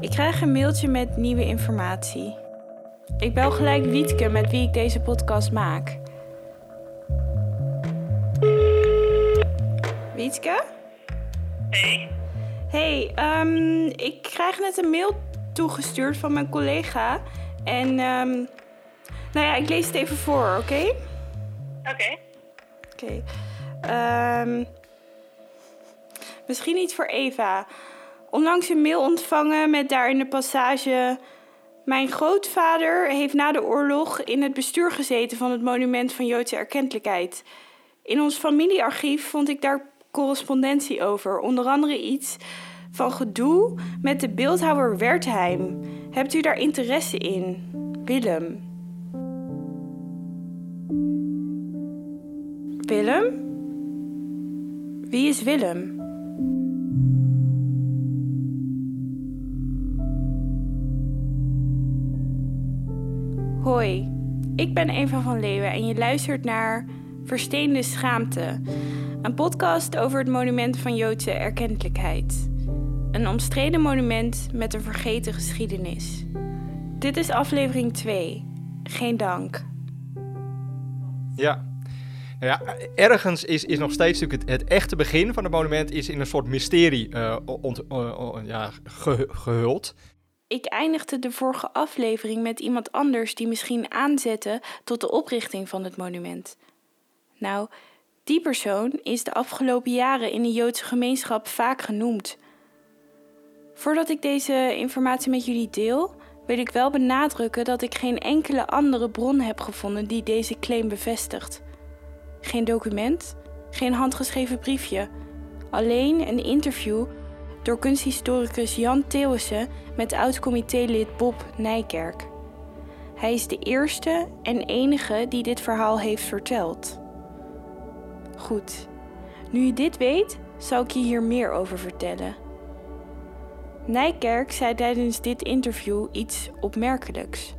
Ik krijg een mailtje met nieuwe informatie. Ik bel gelijk Wietke met wie ik deze podcast maak. Wietke? Hey. Hey, ehm, ik krijg net een mail toegestuurd van mijn collega. En ehm, nou ja, ik lees het even voor, oké? Oké. Oké. Ehm, misschien iets voor Eva. Onlangs een mail ontvangen met daarin de passage... Mijn grootvader heeft na de oorlog in het bestuur gezeten van het monument van Joodse erkentelijkheid. In ons familiearchief vond ik daar correspondentie over. Onder andere iets van gedoe met de beeldhouwer Wertheim. Hebt u daar interesse in? Willem. Willem? Wie is Willem? Hoi, ik ben Eva van Leeuwen en je luistert naar Versteende Schaamte, een podcast over het monument van Joodse erkentelijkheid. Een omstreden monument met een vergeten geschiedenis. Dit is aflevering 2. Geen dank. Ja. Nou ja, ergens is, is nog steeds het, echte begin van het monument is in een soort mysterie uh, ont, uh, ja, ge, gehuld. Ik eindigde de vorige aflevering met iemand anders die misschien aanzette tot de oprichting van het monument. Nou, die persoon is de afgelopen jaren in de Joodse gemeenschap vaak genoemd. Voordat ik deze informatie met jullie deel, wil ik wel benadrukken dat ik geen enkele andere bron heb gevonden die deze claim bevestigt. Geen document, geen handgeschreven briefje, alleen een interview door kunsthistoricus Jan Theeuwissen met oud-comitélid Bob Nijkerk. Hij is de eerste en enige die dit verhaal heeft verteld. Goed, nu je dit weet, zal ik je hier meer over vertellen. Nijkerk zei tijdens dit interview iets opmerkelijks.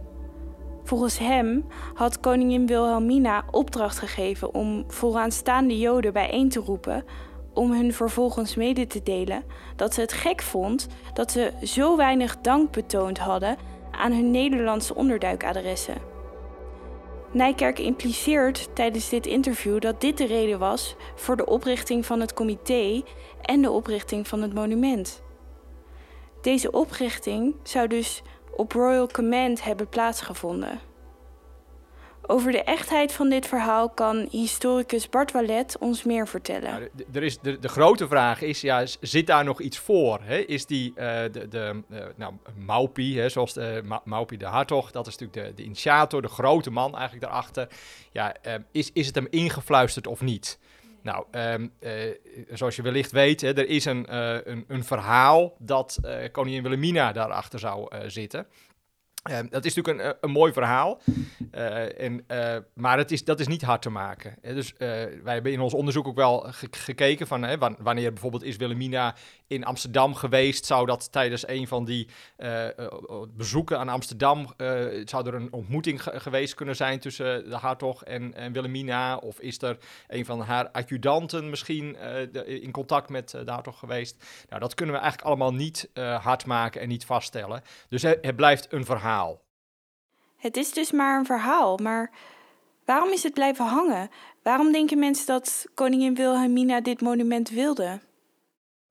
Volgens hem had koningin Wilhelmina opdracht gegeven om vooraanstaande Joden bijeen te roepen om hun vervolgens mede te delen dat ze het gek vond dat ze zo weinig dank betoond hadden aan hun Nederlandse onderduikadressen. Nijkerk impliceert tijdens dit interview dat dit de reden was voor de oprichting van het comité en de oprichting van het monument. Deze oprichting zou dus op Royal Command hebben plaatsgevonden. Over de echtheid van dit verhaal kan historicus Bart Wallet ons meer vertellen. Nou, er is, de, de, grote vraag is, ja, zit daar nog iets voor? Hè? Is die, uh, de, de uh, nou, Maupi, hè, zoals de, Ma Maupi de Hartog, dat is natuurlijk de, de initiator, de grote man eigenlijk daarachter. Ja, uh, is, is het hem ingefluisterd of niet? Nou, uh, zoals je wellicht weet, hè, er is een, een, een, verhaal dat koningin Wilhelmina daarachter zou zitten. Uh, dat is natuurlijk een, een mooi verhaal, uh, en, uh, maar het is, dat is niet hard te maken. Dus wij hebben in ons onderzoek ook wel ge gekeken van hè, wanneer bijvoorbeeld is Wilhelmina in Amsterdam geweest, zou dat tijdens een van die bezoeken aan Amsterdam, zou er een ontmoeting ge geweest kunnen zijn tussen de hartog en, Wilhelmina? Of is er een van haar adjudanten misschien in contact met de hartog geweest? Nou, dat kunnen we eigenlijk allemaal niet hard maken en niet vaststellen. Dus het blijft een verhaal. Het is dus maar een verhaal, maar waarom is het blijven hangen? Waarom denken mensen dat koningin Wilhelmina dit monument wilde?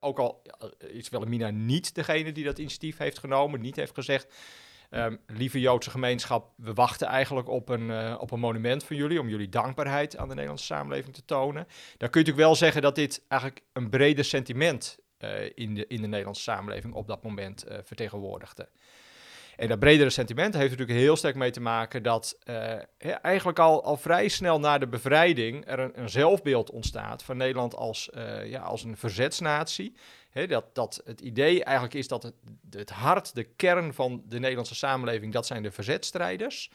Ook al is Wilhelmina niet degene die dat initiatief heeft genomen, niet heeft gezegd... Um, lieve Joodse gemeenschap, we wachten eigenlijk op een, uh, op een monument van jullie... om jullie dankbaarheid aan de Nederlandse samenleving te tonen. Dan kun je natuurlijk wel zeggen dat dit eigenlijk een breder sentiment... Uh, in, de, in de Nederlandse samenleving op dat moment uh, vertegenwoordigde. En dat bredere sentiment heeft natuurlijk heel sterk mee te maken dat uh, eigenlijk al, al vrij snel na de bevrijding er een, zelfbeeld ontstaat van Nederland als, uh, ja, als een verzetsnatie. Dat, dat het idee eigenlijk is dat het, het hart, de kern van de Nederlandse samenleving, dat zijn de verzetstrijders.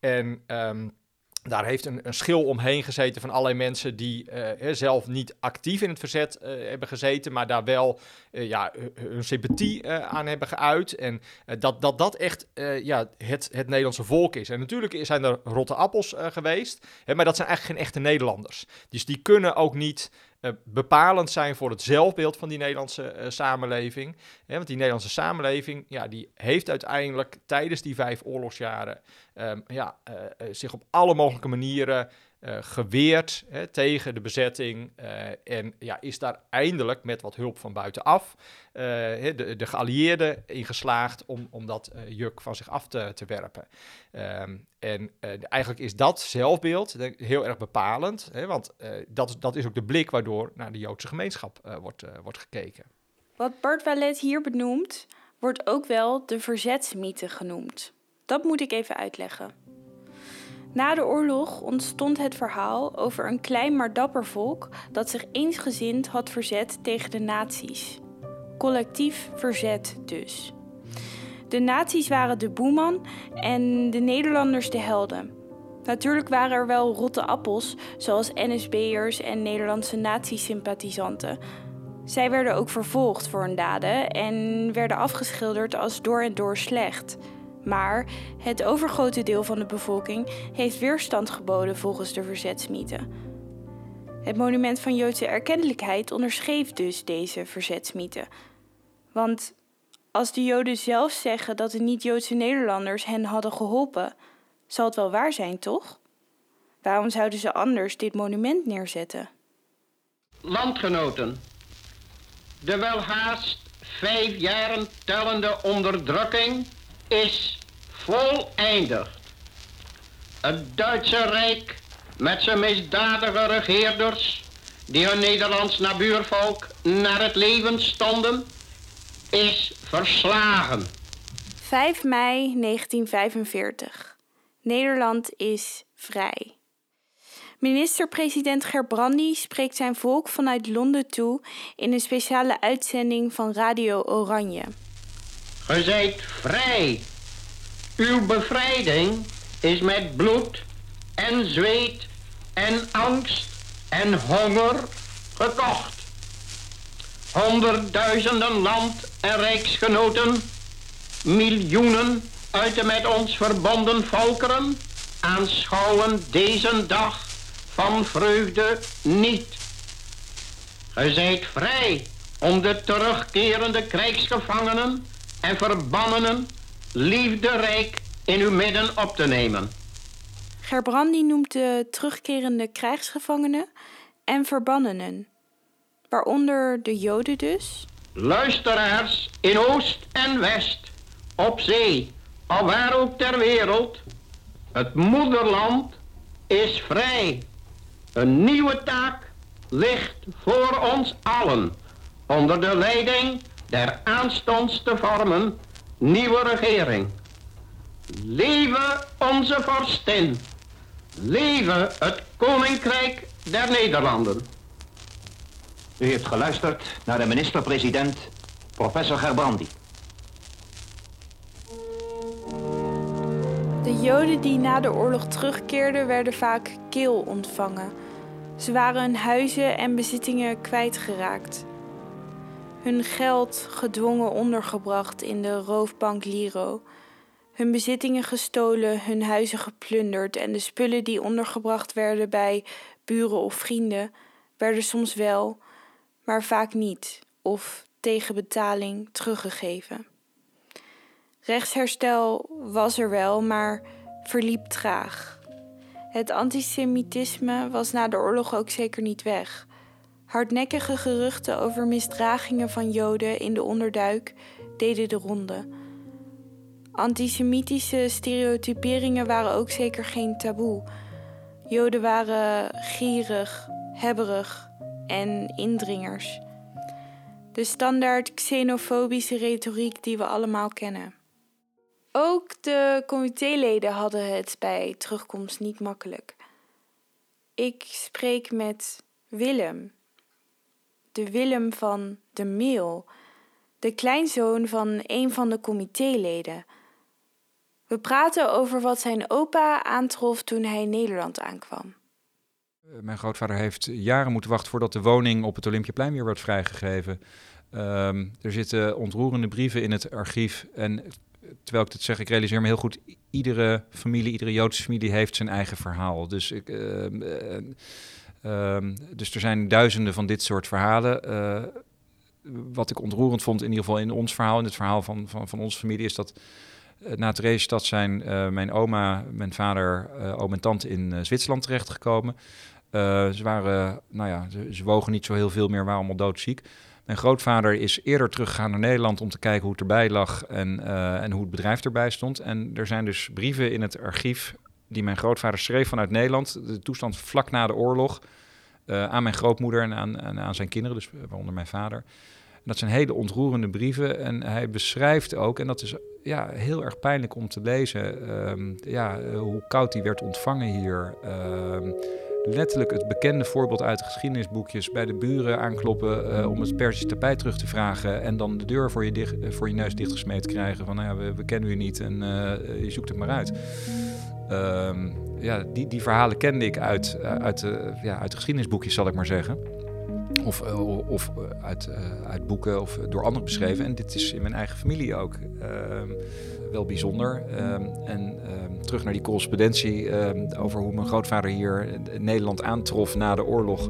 En um, daar heeft een, een, schil omheen gezeten van allerlei mensen die uh, zelf niet actief in het verzet uh, hebben gezeten, maar daar wel uh, ja, hun sympathie aan hebben geuit. En dat, dat dat echt ja, het, het Nederlandse volk is. En natuurlijk zijn er rotte appels geweest, hè, maar dat zijn eigenlijk geen echte Nederlanders. Dus die kunnen ook niet bepalend zijn voor het zelfbeeld van die Nederlandse samenleving. Want die Nederlandse samenleving, ja, die heeft uiteindelijk tijdens die vijf oorlogsjaren um, ja, uh, zich op alle mogelijke manieren uh, geweerd hè, tegen de bezetting. En ja, is daar eindelijk met wat hulp van buitenaf de, de geallieerden in geslaagd om, om dat juk van zich af te, te werpen. Um, en eigenlijk is dat zelfbeeld heel erg bepalend, hè, want dat, dat is ook de blik waardoor naar de Joodse gemeenschap wordt, wordt gekeken. Wat Bart Wallet hier benoemt, wordt ook wel de verzetsmythe genoemd. Dat moet ik even uitleggen. Na de oorlog ontstond het verhaal over een klein maar dapper volk dat zich eensgezind had verzet tegen de nazi's. Collectief verzet dus. De nazi's waren de boeman en de Nederlanders de helden. Natuurlijk waren er wel rotte appels, zoals NSB'ers en Nederlandse nazi-sympathisanten. Zij werden ook vervolgd voor hun daden en werden afgeschilderd als door en door slecht. Maar het overgrote deel van de bevolking heeft weerstand geboden volgens de verzetsmythe. Het monument van Joodse erkennelijkheid onderschreef dus deze verzetsmythe. Want als de Joden zelf zeggen dat de niet-Joodse Nederlanders hen hadden geholpen, zal het wel waar zijn, toch? Waarom zouden ze anders dit monument neerzetten? Landgenoten, de wel haast vijf jaren tellende onderdrukking is voleindigd. Het Duitse Rijk met zijn misdadige regeerders, die hun Nederlands nabuurvolk naar het leven stonden, is verslagen. 5 mei 1945. Nederland is vrij. Minister-president Gerbrandy spreekt zijn volk vanuit Londen toe in een speciale uitzending van Radio Oranje. Ge zijt vrij. Uw bevrijding is met bloed en zweet en angst en honger gekocht. Honderdduizenden land- en rijksgenoten, miljoenen uit de met ons verbonden volkeren aanschouwen deze dag van vreugde niet. Ge zijt vrij om de terugkerende krijgsgevangenen en verbannenen liefderijk in uw midden op te nemen. Gerbrandi noemt de terugkerende krijgsgevangenen en verbannenen, waaronder de Joden dus. Luisteraars in Oost en West, op zee, of waar ook ter wereld, het moederland is vrij. Een nieuwe taak ligt voor ons allen onder de leiding der aanstonds te vormen nieuwe regering. Leven onze vorstin. Leven het Koninkrijk der Nederlanden. U heeft geluisterd naar de minister-president, professor Gerbrandi. De Joden die na de oorlog terugkeerden werden vaak kil ontvangen. Ze waren hun huizen en bezittingen kwijtgeraakt hun geld gedwongen ondergebracht in de roofbank Liro, hun bezittingen gestolen, hun huizen geplunderd en de spullen die ondergebracht werden bij buren of vrienden werden soms wel, maar vaak niet of tegen betaling teruggegeven. Rechtsherstel was er wel, maar verliep traag. Het antisemitisme was na de oorlog ook zeker niet weg. Hardnekkige geruchten over misdragingen van Joden in de onderduik deden de ronde. Antisemitische stereotyperingen waren ook zeker geen taboe. Joden waren gierig, hebberig en indringers. De standaard xenofobische retoriek die we allemaal kennen. Ook de comitéleden hadden het bij terugkomst niet makkelijk. Ik spreek met Willem, Willem van de Meel, de kleinzoon van een van de comitéleden. We praten over wat zijn opa aantrof toen hij Nederland aankwam. Eh, mijn grootvader heeft jaren moeten wachten voordat de woning op het Olympiaplein weer werd vrijgegeven. Um, er zitten ontroerende brieven in het archief. En terwijl ik dit zeg, ik realiseer me heel goed, iedere familie, iedere Joodse familie heeft zijn eigen verhaal. Dus ik, uh, Ehm, dus er zijn duizenden van dit soort verhalen. Uh, wat ik ontroerend vond, in ieder geval in ons verhaal, in het verhaal van, van, van onze familie, is dat uh, na Theresienstad zijn uh, mijn oma, mijn vader, oom en tante in Zwitserland terechtgekomen. ze waren, nou ja, ze, ze, wogen niet zo heel veel meer, waren allemaal doodziek. Mijn grootvader is eerder teruggegaan naar Nederland om te kijken hoe het erbij lag en, en hoe het bedrijf erbij stond. En er zijn dus brieven in het archief die mijn grootvader schreef vanuit Nederland, de toestand vlak na de oorlog, uh, aan mijn grootmoeder en aan, aan, zijn kinderen, dus waaronder mijn vader. Dat zijn hele ontroerende brieven en hij beschrijft ook, en dat is ja, heel erg pijnlijk om te lezen, uh, ja, hoe koud hij werd ontvangen hier. Uh, letterlijk het bekende voorbeeld uit de geschiedenisboekjes bij de buren aankloppen om het Persische tapijt terug te vragen en dan de deur voor je, dicht, voor je neus dichtgesmeed krijgen van nou ja, we, we kennen u niet en je zoekt het maar uit. Ehm, ja, die, die verhalen kende ik uit, uh, uit, uh, ja, uit geschiedenisboekjes, zal ik maar zeggen. Of, uh, of uit, uit boeken of door anderen beschreven. En dit is in mijn eigen familie ook ehm, wel bijzonder. Um, en terug naar die correspondentie over hoe mijn grootvader hier Nederland aantrof na de oorlog.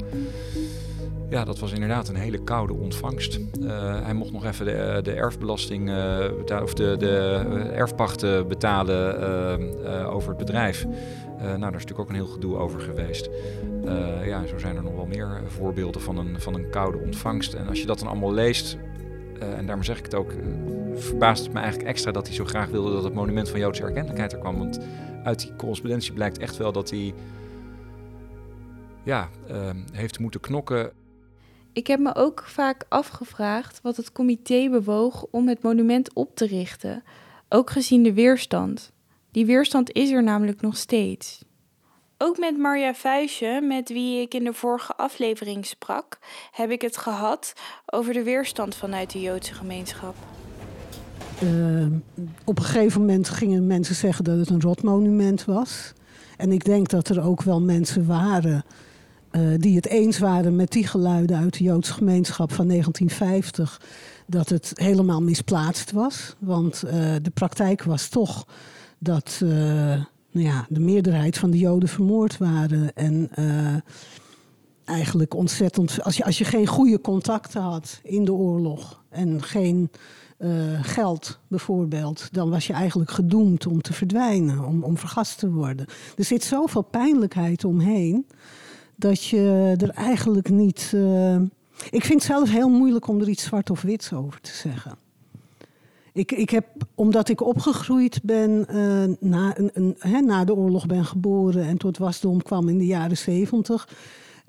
Ja, dat was inderdaad een hele koude ontvangst. Uh, hij mocht nog even de, de erfbelasting uh, betalen, of de, de erfpachten betalen over het bedrijf. nou, daar is natuurlijk ook een heel gedoe over geweest. ja, zo zijn er nog wel meer voorbeelden van een, van een koude ontvangst. En als je dat dan allemaal leest, en daarom zeg ik het ook, verbaast het me eigenlijk extra dat hij zo graag wilde dat het monument van Joodse erkentelijkheid er kwam. Want uit die correspondentie blijkt echt wel dat hij ja, heeft moeten knokken ik heb me ook vaak afgevraagd wat het comité bewoog om het monument op te richten, ook gezien de weerstand. Die weerstand is er namelijk nog steeds. Ook met Marja Vuijsje, met wie ik in de vorige aflevering sprak, heb ik het gehad over de weerstand vanuit de Joodse gemeenschap. Uh, op een gegeven moment gingen mensen zeggen dat het een rotmonument was. En ik denk dat er ook wel mensen waren uh, die het eens waren met die geluiden uit de Joodse gemeenschap van 1950, dat het helemaal misplaatst was. Want uh, de praktijk was toch dat uh, nou ja, de meerderheid van de Joden vermoord waren. En eigenlijk ontzettend. Als je, als je geen goede contacten had in de oorlog en geen geld bijvoorbeeld, dan was je eigenlijk gedoemd om te verdwijnen, om, om vergast te worden. Er zit zoveel pijnlijkheid omheen dat je er eigenlijk niet. Uh, ik vind het zelf heel moeilijk om er iets zwart of wits over te zeggen. Ik, ik heb, omdat ik opgegroeid ben, uh, na, een, een, na de oorlog ben geboren en tot wasdom kwam in de jaren zeventig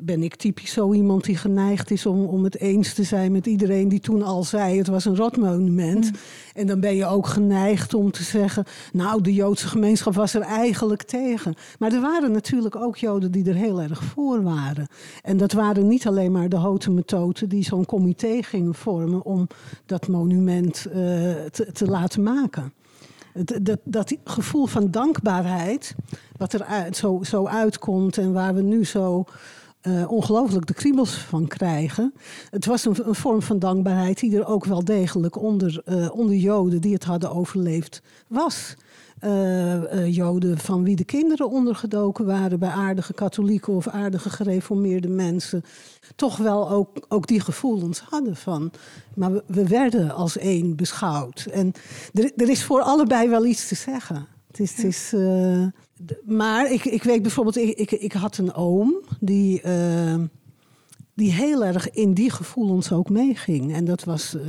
ben ik typisch zo iemand die geneigd is om, om het eens te zijn met iedereen die toen al zei het was een rotmonument. Mm. En dan ben je ook geneigd om te zeggen, nou de Joodse gemeenschap was er eigenlijk tegen. Maar er waren natuurlijk ook Joden die er heel erg voor waren. En dat waren niet alleen maar de houten methoden die zo'n comité gingen vormen om dat monument uh, te, te laten maken. Dat, dat, gevoel van dankbaarheid, wat er uit, zo, zo uitkomt en waar we nu zo uh, ongelooflijk de kriebels van krijgen. Het was een, een, vorm van dankbaarheid die er ook wel degelijk onder, uh, onder Joden die het hadden overleefd was. Uh, Joden van wie de kinderen ondergedoken waren bij aardige katholieken of aardige gereformeerde mensen, toch wel ook, ook die gevoelens hadden van. Maar we, we werden als één beschouwd. En er, er is voor allebei wel iets te zeggen. Het is, het is maar ik, ik weet bijvoorbeeld, ik, ik, ik had een oom die, uh, die heel erg in die gevoelens ook meeging. En dat was, uh,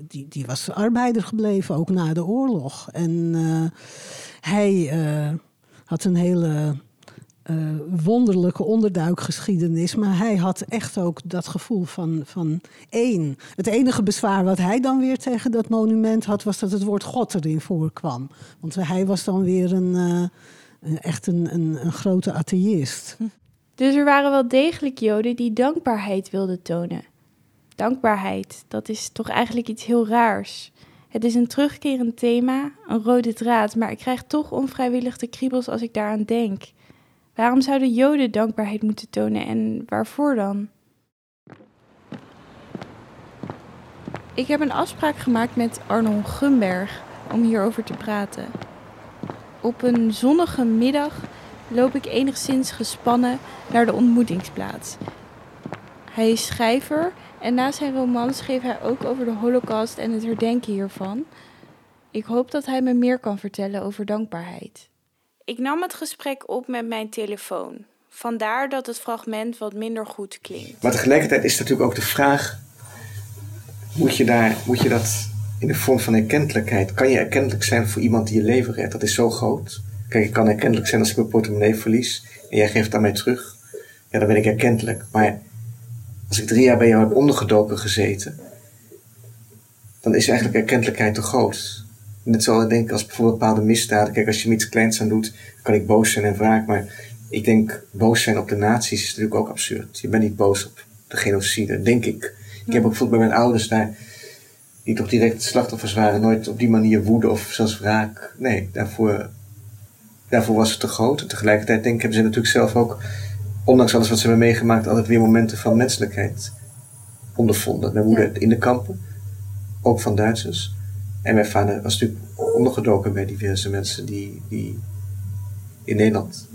die, die was arbeider gebleven, ook na de oorlog. En uh, hij had een hele wonderlijke onderduikgeschiedenis. Maar hij had echt ook dat gevoel van, van één. Het enige bezwaar wat hij dan weer tegen dat monument had, was dat het woord God erin voorkwam. Want hij was dan weer een echt een, een, een grote atheïst. Dus er waren wel degelijk Joden die dankbaarheid wilden tonen. Dankbaarheid, dat is toch eigenlijk iets heel raars. Het is een terugkerend thema, een rode draad, maar ik krijg toch onvrijwillig de kriebels als ik daaraan denk. Waarom zouden Joden dankbaarheid moeten tonen en waarvoor dan? Ik heb een afspraak gemaakt met Arnon Gumberg om hierover te praten. Op een zonnige middag loop ik enigszins gespannen naar de ontmoetingsplaats. Hij is schrijver en na zijn roman schreef hij ook over de Holocaust en het herdenken hiervan. Ik hoop dat hij me meer kan vertellen over dankbaarheid. Ik nam het gesprek op met mijn telefoon. Vandaar dat het fragment wat minder goed klinkt. Maar tegelijkertijd is natuurlijk ook de vraag: moet je, daar, moet je dat in de vorm van erkentelijkheid? Kan je erkentelijk zijn voor iemand die je leven redt? Dat is zo groot. Kijk, ik kan erkentelijk zijn als ik mijn portemonnee verlies en jij geeft het aan mij terug. Ja, dan ben ik erkentelijk. Maar als ik drie jaar bij jou heb ondergedoken gezeten, dan is eigenlijk erkentelijkheid te groot. Net zoals ik denk als bijvoorbeeld bepaalde misdaden. Kijk, als je me iets kleins aan doet, kan ik boos zijn en wraak. Maar ik denk, boos zijn op de nazi's is natuurlijk ook absurd. Je bent niet boos op de genocide, denk ik. Ik heb ook bijvoorbeeld bij mijn ouders daar, die toch direct slachtoffers waren, nooit op die manier woede of zelfs wraak. Nee, daarvoor, daarvoor was het te groot. En tegelijkertijd denk ik, hebben ze natuurlijk zelf ook, ondanks alles wat ze hebben meegemaakt, altijd weer momenten van menselijkheid ondervonden. Mijn moeder in de kampen, ook van Duitsers. En mijn vader was natuurlijk ondergedoken bij diverse mensen die, die in Nederland,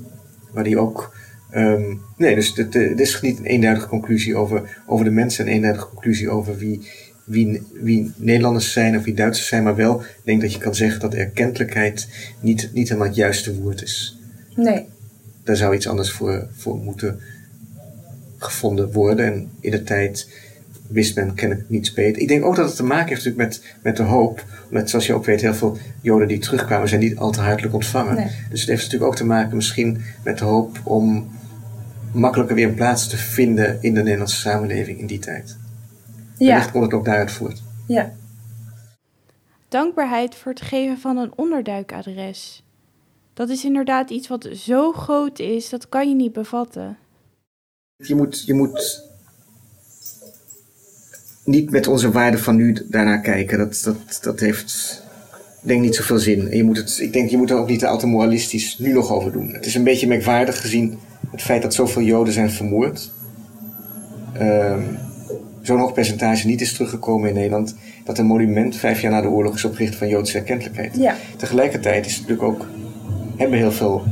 waar die ook. Um, nee, dus het, het, is niet een eenduidige conclusie over, over de mensen, een eenduidige conclusie over wie, wie, wie Nederlanders zijn of wie Duitsers zijn, maar wel ik denk dat je kan zeggen dat erkentelijkheid niet, niet helemaal het juiste woord is. Nee. Daar zou iets anders voor, voor moeten gevonden worden. En in de tijd wist men kennelijk niets beter. Ik denk ook dat het te maken heeft natuurlijk met, met de hoop. Omdat, zoals je ook weet, heel veel Joden die terugkwamen zijn niet al te hartelijk ontvangen. Dus het heeft natuurlijk ook te maken misschien met de hoop om makkelijker weer een plaats te vinden in de Nederlandse samenleving in die tijd. Ja. Wellicht komt het ook daaruit voort. Ja. Dankbaarheid voor het geven van een onderduikadres. Dat is inderdaad iets wat zo groot is, dat kan je niet bevatten. Je moet, je moet niet met onze waarden van nu daarnaar kijken. Dat, dat, dat heeft, denk niet zoveel zin. En je moet het, ik denk, je moet er ook niet al te moralistisch nu nog over doen. Het is een beetje merkwaardig gezien het feit dat zoveel Joden zijn vermoord. Um, Zo'n hoog percentage niet is teruggekomen in Nederland. Dat een monument vijf jaar na de oorlog is opgericht van Joodse erkentelijkheid. Ja. Tegelijkertijd is het natuurlijk ook, hebben heel veel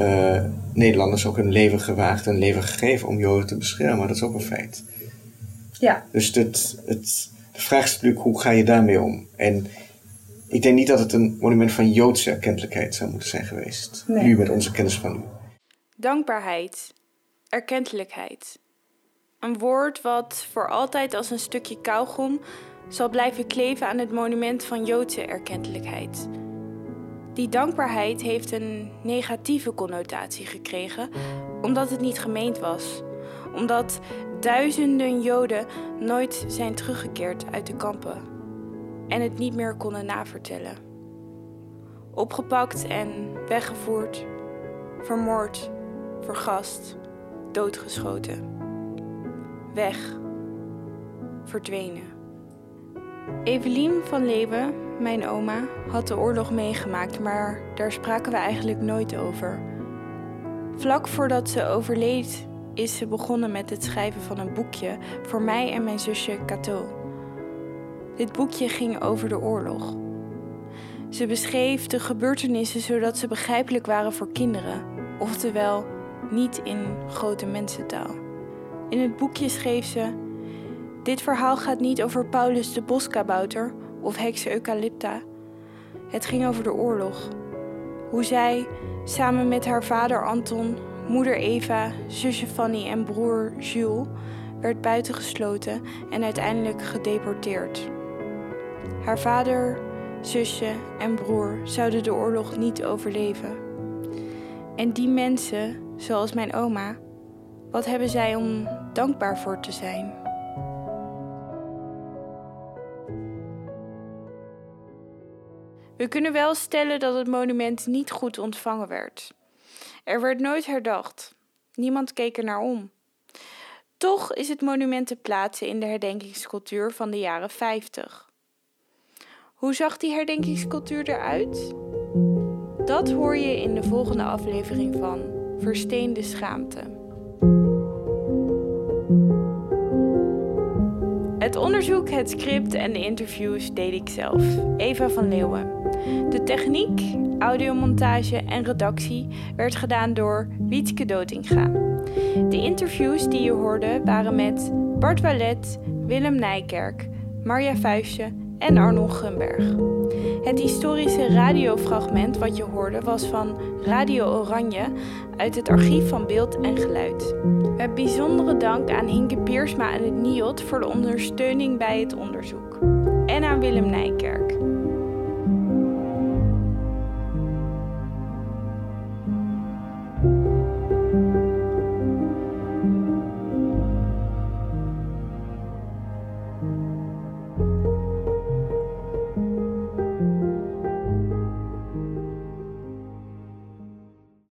uh, Nederlanders ook hun leven gewaagd en leven gegeven om Joden te beschermen. Dat is ook een feit. Ja. Dus het, het, de vraag is natuurlijk, hoe ga je daarmee om? En ik denk niet dat het een monument van Joodse erkentelijkheid zou moeten zijn geweest. Nee. Nu met onze kennis van nu. Dankbaarheid. Erkentelijkheid. Een woord wat voor altijd als een stukje kauwgom zal blijven kleven aan het monument van Joodse erkentelijkheid. Die dankbaarheid heeft een negatieve connotatie gekregen omdat het niet gemeend was. Omdat duizenden Joden nooit zijn teruggekeerd uit de kampen en het niet meer konden navertellen. Opgepakt en weggevoerd, vermoord, vergast, doodgeschoten. Weg. Verdwenen. Evelien van Leeuwen, mijn oma, had de oorlog meegemaakt, maar daar spraken we eigenlijk nooit over. Vlak voordat ze overleed is ze begonnen met het schrijven van een boekje voor mij en mijn zusje Cato. Dit boekje ging over de oorlog. Ze beschreef de gebeurtenissen zodat ze begrijpelijk waren voor kinderen, oftewel niet in grote mensentaal. In het boekje schreef ze: Dit verhaal gaat niet over Paulus de boskabouter of heks Eucalypta. Het ging over de oorlog. Hoe zij, samen met haar vader Anton, moeder Eva, zusje Fanny en broer Jules, werd buitengesloten en uiteindelijk gedeporteerd. Haar vader, zusje en broer zouden de oorlog niet overleven. En die mensen, zoals mijn oma, wat hebben zij om dankbaar voor te zijn? We kunnen wel stellen dat het monument niet goed ontvangen werd. Er werd nooit herdacht. Niemand keek er naar om. Toch is het monument te plaatsen in de herdenkingscultuur van de jaren 50. Hoe zag die herdenkingscultuur eruit? Dat hoor je in de volgende aflevering van Versteende Schaamte. Het onderzoek, het script en de interviews deed ik zelf, Eva van Leeuwen. De techniek, audiomontage en redactie werd gedaan door Wietske Dotinga. De interviews die je hoorde waren met Bart Wallet, Willem Nijkerk, Marja Vuistje en Arnold Gunberg. Het historische radiofragment wat je hoorde was van Radio Oranje uit het archief van Beeld en Geluid. Met bijzondere dank aan Hinke Piersma en het NIOT voor de ondersteuning bij het onderzoek. En aan Willem Nijkerk.